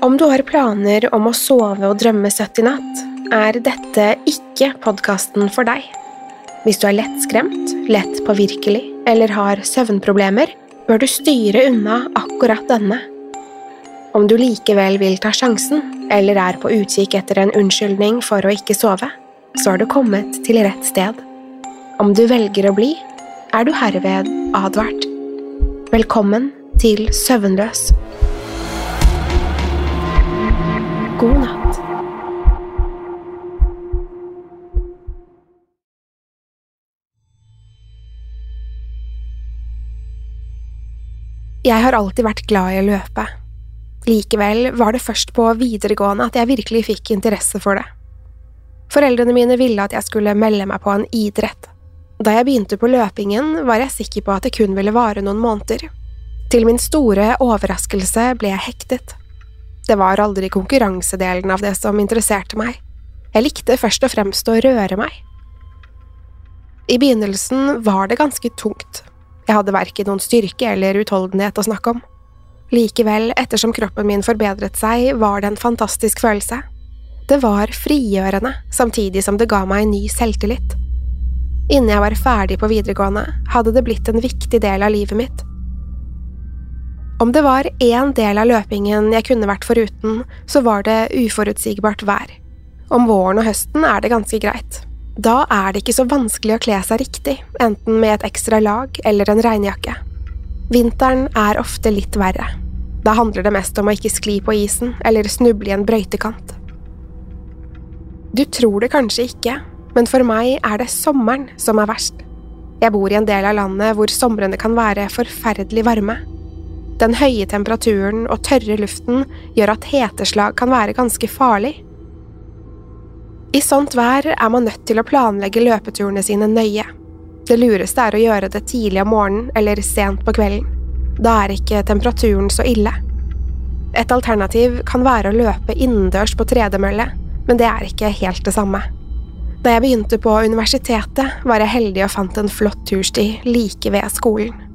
Om du har planer om å sove og drømme søtt i natt, er dette ikke podkasten for deg. Hvis du er lettskremt, lett påvirkelig eller har søvnproblemer, bør du styre unna akkurat denne. Om du likevel vil ta sjansen, eller er på utkikk etter en unnskyldning for å ikke sove, så har du kommet til rett sted. Om du velger å bli, er du herved advart. Velkommen til Søvnløs. God natt. Jeg har alltid vært glad i å løpe. Likevel var det først på videregående at jeg virkelig fikk interesse for det. Foreldrene mine ville at jeg skulle melde meg på en idrett. Da jeg begynte på løpingen, var jeg sikker på at det kun ville vare noen måneder. Til min store overraskelse ble jeg hektet. Det var aldri konkurransedelen av det som interesserte meg. Jeg likte først og fremst å røre meg. I begynnelsen var det ganske tungt. Jeg hadde verken noen styrke eller utholdenhet å snakke om. Likevel, ettersom kroppen min forbedret seg, var det en fantastisk følelse. Det var frigjørende, samtidig som det ga meg en ny selvtillit. Innen jeg var ferdig på videregående, hadde det blitt en viktig del av livet mitt. Om det var én del av løpingen jeg kunne vært foruten, så var det uforutsigbart vær. Om våren og høsten er det ganske greit. Da er det ikke så vanskelig å kle seg riktig, enten med et ekstra lag eller en regnjakke. Vinteren er ofte litt verre. Da handler det mest om å ikke skli på isen eller snuble i en brøytekant. Du tror det kanskje ikke, men for meg er det sommeren som er verst. Jeg bor i en del av landet hvor somrene kan være forferdelig varme. Den høye temperaturen og tørre luften gjør at heteslag kan være ganske farlig. I sånt vær er man nødt til å planlegge løpeturene sine nøye. Det lureste er å gjøre det tidlig om morgenen eller sent på kvelden. Da er ikke temperaturen så ille. Et alternativ kan være å løpe innendørs på tredemølle, men det er ikke helt det samme. Da jeg begynte på universitetet, var jeg heldig og fant en flott tursti like ved skolen.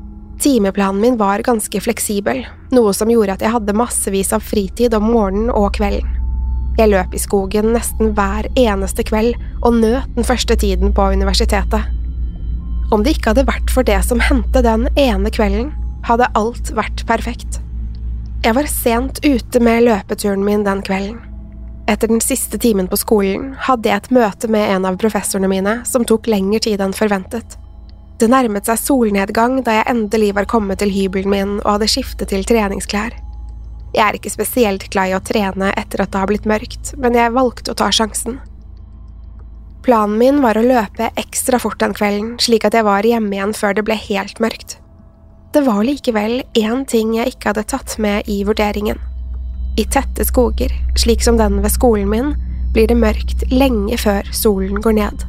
Timeplanen min var ganske fleksibel, noe som gjorde at jeg hadde massevis av fritid om morgenen og kvelden. Jeg løp i skogen nesten hver eneste kveld og nøt den første tiden på universitetet. Om det ikke hadde vært for det som hendte den ene kvelden, hadde alt vært perfekt. Jeg var sent ute med løpeturen min den kvelden. Etter den siste timen på skolen hadde jeg et møte med en av professorene mine som tok lengre tid enn forventet. Det nærmet seg solnedgang da jeg endelig var kommet til hybelen min og hadde skiftet til treningsklær. Jeg er ikke spesielt glad i å trene etter at det har blitt mørkt, men jeg valgte å ta sjansen. Planen min var å løpe ekstra fort den kvelden, slik at jeg var hjemme igjen før det ble helt mørkt. Det var likevel én ting jeg ikke hadde tatt med i vurderingen. I tette skoger, slik som den ved skolen min, blir det mørkt lenge før solen går ned.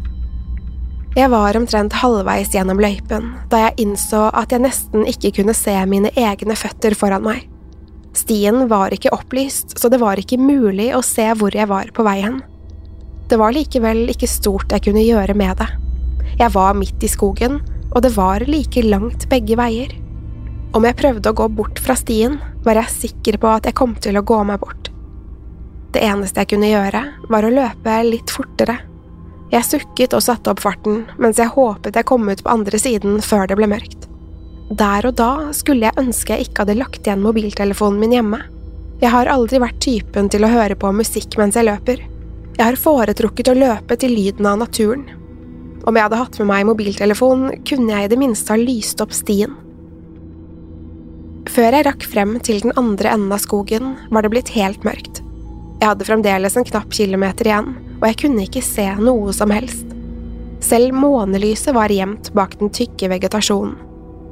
Jeg var omtrent halvveis gjennom løypen da jeg innså at jeg nesten ikke kunne se mine egne føtter foran meg. Stien var ikke opplyst, så det var ikke mulig å se hvor jeg var på vei hen. Det var likevel ikke stort jeg kunne gjøre med det. Jeg var midt i skogen, og det var like langt begge veier. Om jeg prøvde å gå bort fra stien, var jeg sikker på at jeg kom til å gå meg bort. Det eneste jeg kunne gjøre, var å løpe litt fortere. Jeg sukket og satte opp farten mens jeg håpet jeg kom ut på andre siden før det ble mørkt. Der og da skulle jeg ønske jeg ikke hadde lagt igjen mobiltelefonen min hjemme. Jeg har aldri vært typen til å høre på musikk mens jeg løper. Jeg har foretrukket å løpe til lyden av naturen. Om jeg hadde hatt med meg mobiltelefon, kunne jeg i det minste ha lyst opp stien. Før jeg rakk frem til den andre enden av skogen, var det blitt helt mørkt. Jeg hadde fremdeles en knapp kilometer igjen, og jeg kunne ikke se noe som helst. Selv månelyset var gjemt bak den tykke vegetasjonen.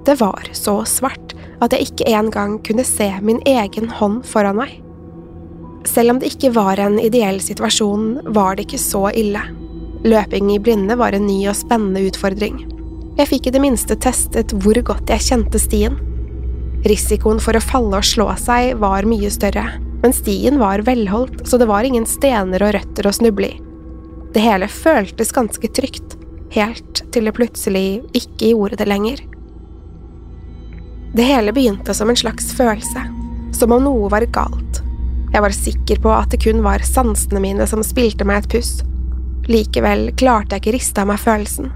Det var så svart at jeg ikke engang kunne se min egen hånd foran meg. Selv om det ikke var en ideell situasjon, var det ikke så ille. Løping i blinde var en ny og spennende utfordring. Jeg fikk i det minste testet hvor godt jeg kjente stien. Risikoen for å falle og slå seg var mye større, men stien var velholdt, så det var ingen stener og røtter å snuble i. Det hele føltes ganske trygt, helt til det plutselig ikke gjorde det lenger. Det hele begynte som en slags følelse, som om noe var galt. Jeg var sikker på at det kun var sansene mine som spilte meg et puss, Likevel klarte jeg ikke riste av meg følelsen.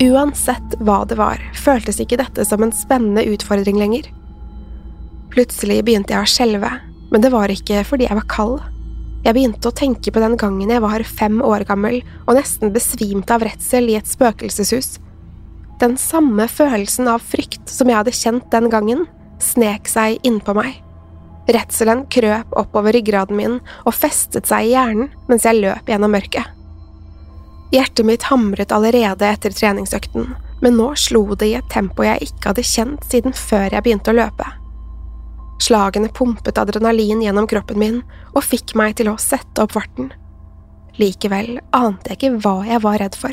Uansett hva det var, føltes ikke dette som en spennende utfordring lenger. Plutselig begynte jeg å skjelve, men det var ikke fordi jeg var kald. Jeg begynte å tenke på den gangen jeg var fem år gammel og nesten besvimte av redsel i et spøkelseshus. Den samme følelsen av frykt som jeg hadde kjent den gangen, snek seg innpå meg. Redselen krøp oppover ryggraden min og festet seg i hjernen mens jeg løp gjennom mørket. Hjertet mitt hamret allerede etter treningsøkten, men nå slo det i et tempo jeg ikke hadde kjent siden før jeg begynte å løpe. Slagene pumpet adrenalin gjennom kroppen min og fikk meg til å sette opp farten. Likevel ante jeg ikke hva jeg var redd for.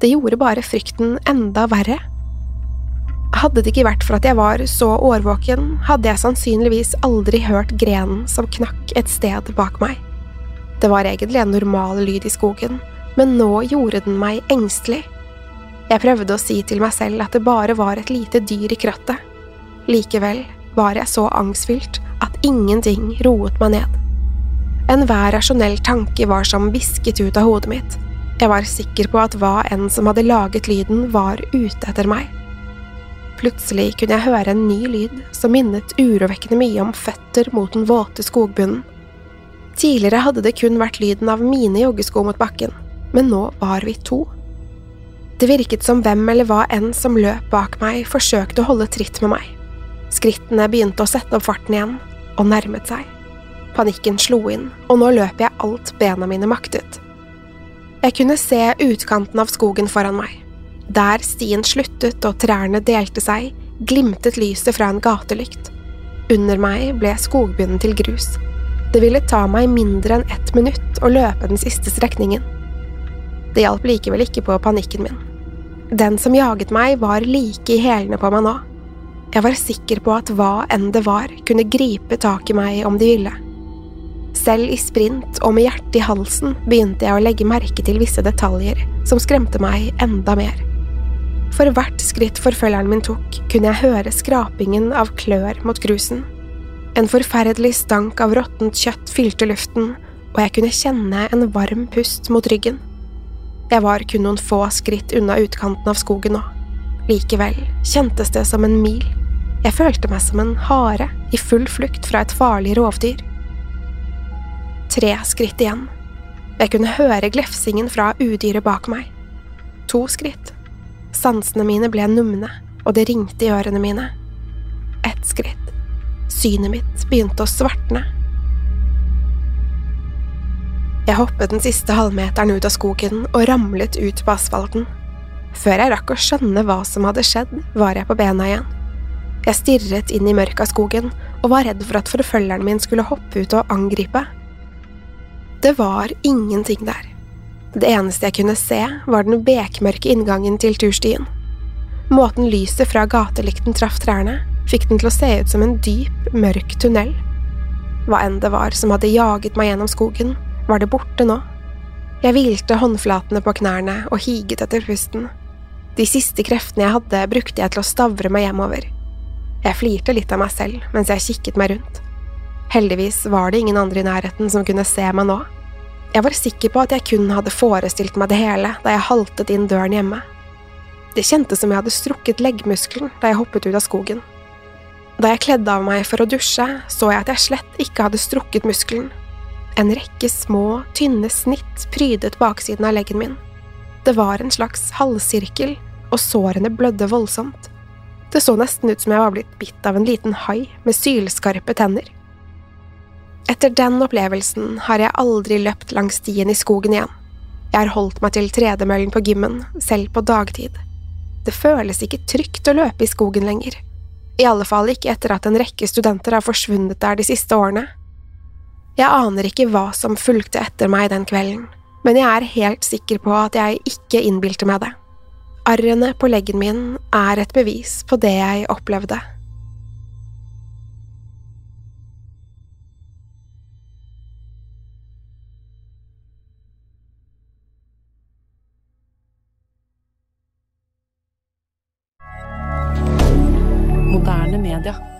Det gjorde bare frykten enda verre. Hadde det ikke vært for at jeg var så årvåken, hadde jeg sannsynligvis aldri hørt grenen som knakk et sted bak meg. Det var egentlig en normal lyd i skogen, men nå gjorde den meg engstelig. Jeg prøvde å si til meg selv at det bare var et lite dyr i krattet. Likevel var jeg så angstfylt at ingenting roet meg ned. Enhver rasjonell tanke var som visket ut av hodet mitt. Jeg var sikker på at hva enn som hadde laget lyden, var ute etter meg. Plutselig kunne jeg høre en ny lyd som minnet urovekkende mye om føtter mot den våte skogbunnen. Tidligere hadde det kun vært lyden av mine joggesko mot bakken men nå var vi to. Det virket som hvem eller hva enn som løp bak meg, forsøkte å holde tritt med meg. Skrittene begynte å sette opp farten igjen, og nærmet seg. Panikken slo inn, og nå løp jeg alt bena mine maktet. Jeg kunne se utkanten av skogen foran meg. Der stien sluttet og trærne delte seg, glimtet lyset fra en gatelykt. Under meg ble skogbunnen til grus. Det ville ta meg mindre enn ett minutt å løpe den siste strekningen. Det hjalp likevel ikke på panikken min. Den som jaget meg, var like i hælene på meg nå. Jeg var sikker på at hva enn det var, kunne gripe tak i meg om de ville. Selv i sprint og med hjertet i halsen begynte jeg å legge merke til visse detaljer som skremte meg enda mer. For hvert skritt forfølgeren min tok, kunne jeg høre skrapingen av klør mot grusen. En forferdelig stank av råttent kjøtt fylte luften, og jeg kunne kjenne en varm pust mot ryggen. Jeg var kun noen få skritt unna utkanten av skogen nå. Likevel kjentes det som en mil. Jeg følte meg som en hare i full flukt fra et farlig rovdyr. Tre skritt igjen. Jeg kunne høre glefsingen fra udyret bak meg. To skritt. Sansene mine ble numne, og det ringte i ørene mine. Ett skritt. Synet mitt begynte å svartne. Jeg hoppet den siste halvmeteren ut av skogen og ramlet ut på asfalten. Før jeg rakk å skjønne hva som hadde skjedd, var jeg på bena igjen. Jeg stirret inn i mørket av skogen og var redd for at forfølgeren min skulle hoppe ut og angripe. Det var ingenting der. Det eneste jeg kunne se, var den bekmørke inngangen til turstien. Måten lyset fra gatelykten traff trærne, fikk den til å se ut som en dyp, mørk tunnel. Hva enn det var som hadde jaget meg gjennom skogen, var det borte nå. Jeg hvilte håndflatene på knærne og higet etter pusten. De siste kreftene jeg hadde, brukte jeg til å stavre meg hjemover. Jeg flirte litt av meg selv mens jeg kikket meg rundt. Heldigvis var det ingen andre i nærheten som kunne se meg nå. Jeg var sikker på at jeg kun hadde forestilt meg det hele da jeg haltet inn døren hjemme. Det kjentes som jeg hadde strukket leggmuskelen da jeg hoppet ut av skogen. Da jeg kledde av meg for å dusje, så jeg at jeg slett ikke hadde strukket muskelen. En rekke små, tynne snitt prydet baksiden av leggen min. Det var en slags halvsirkel, og sårene blødde voldsomt. Det så nesten ut som jeg var blitt bitt av en liten hai med sylskarpe tenner. Etter den opplevelsen har jeg aldri løpt langs stien i skogen igjen. Jeg har holdt meg til tredemøllen på gymmen, selv på dagtid. Det føles ikke trygt å løpe i skogen lenger. I alle fall ikke etter at en rekke studenter har forsvunnet der de siste årene. Jeg aner ikke hva som fulgte etter meg den kvelden, men jeg er helt sikker på at jeg ikke innbilte meg det. Arrene på leggen min er et bevis på det jeg opplevde. Moderne media.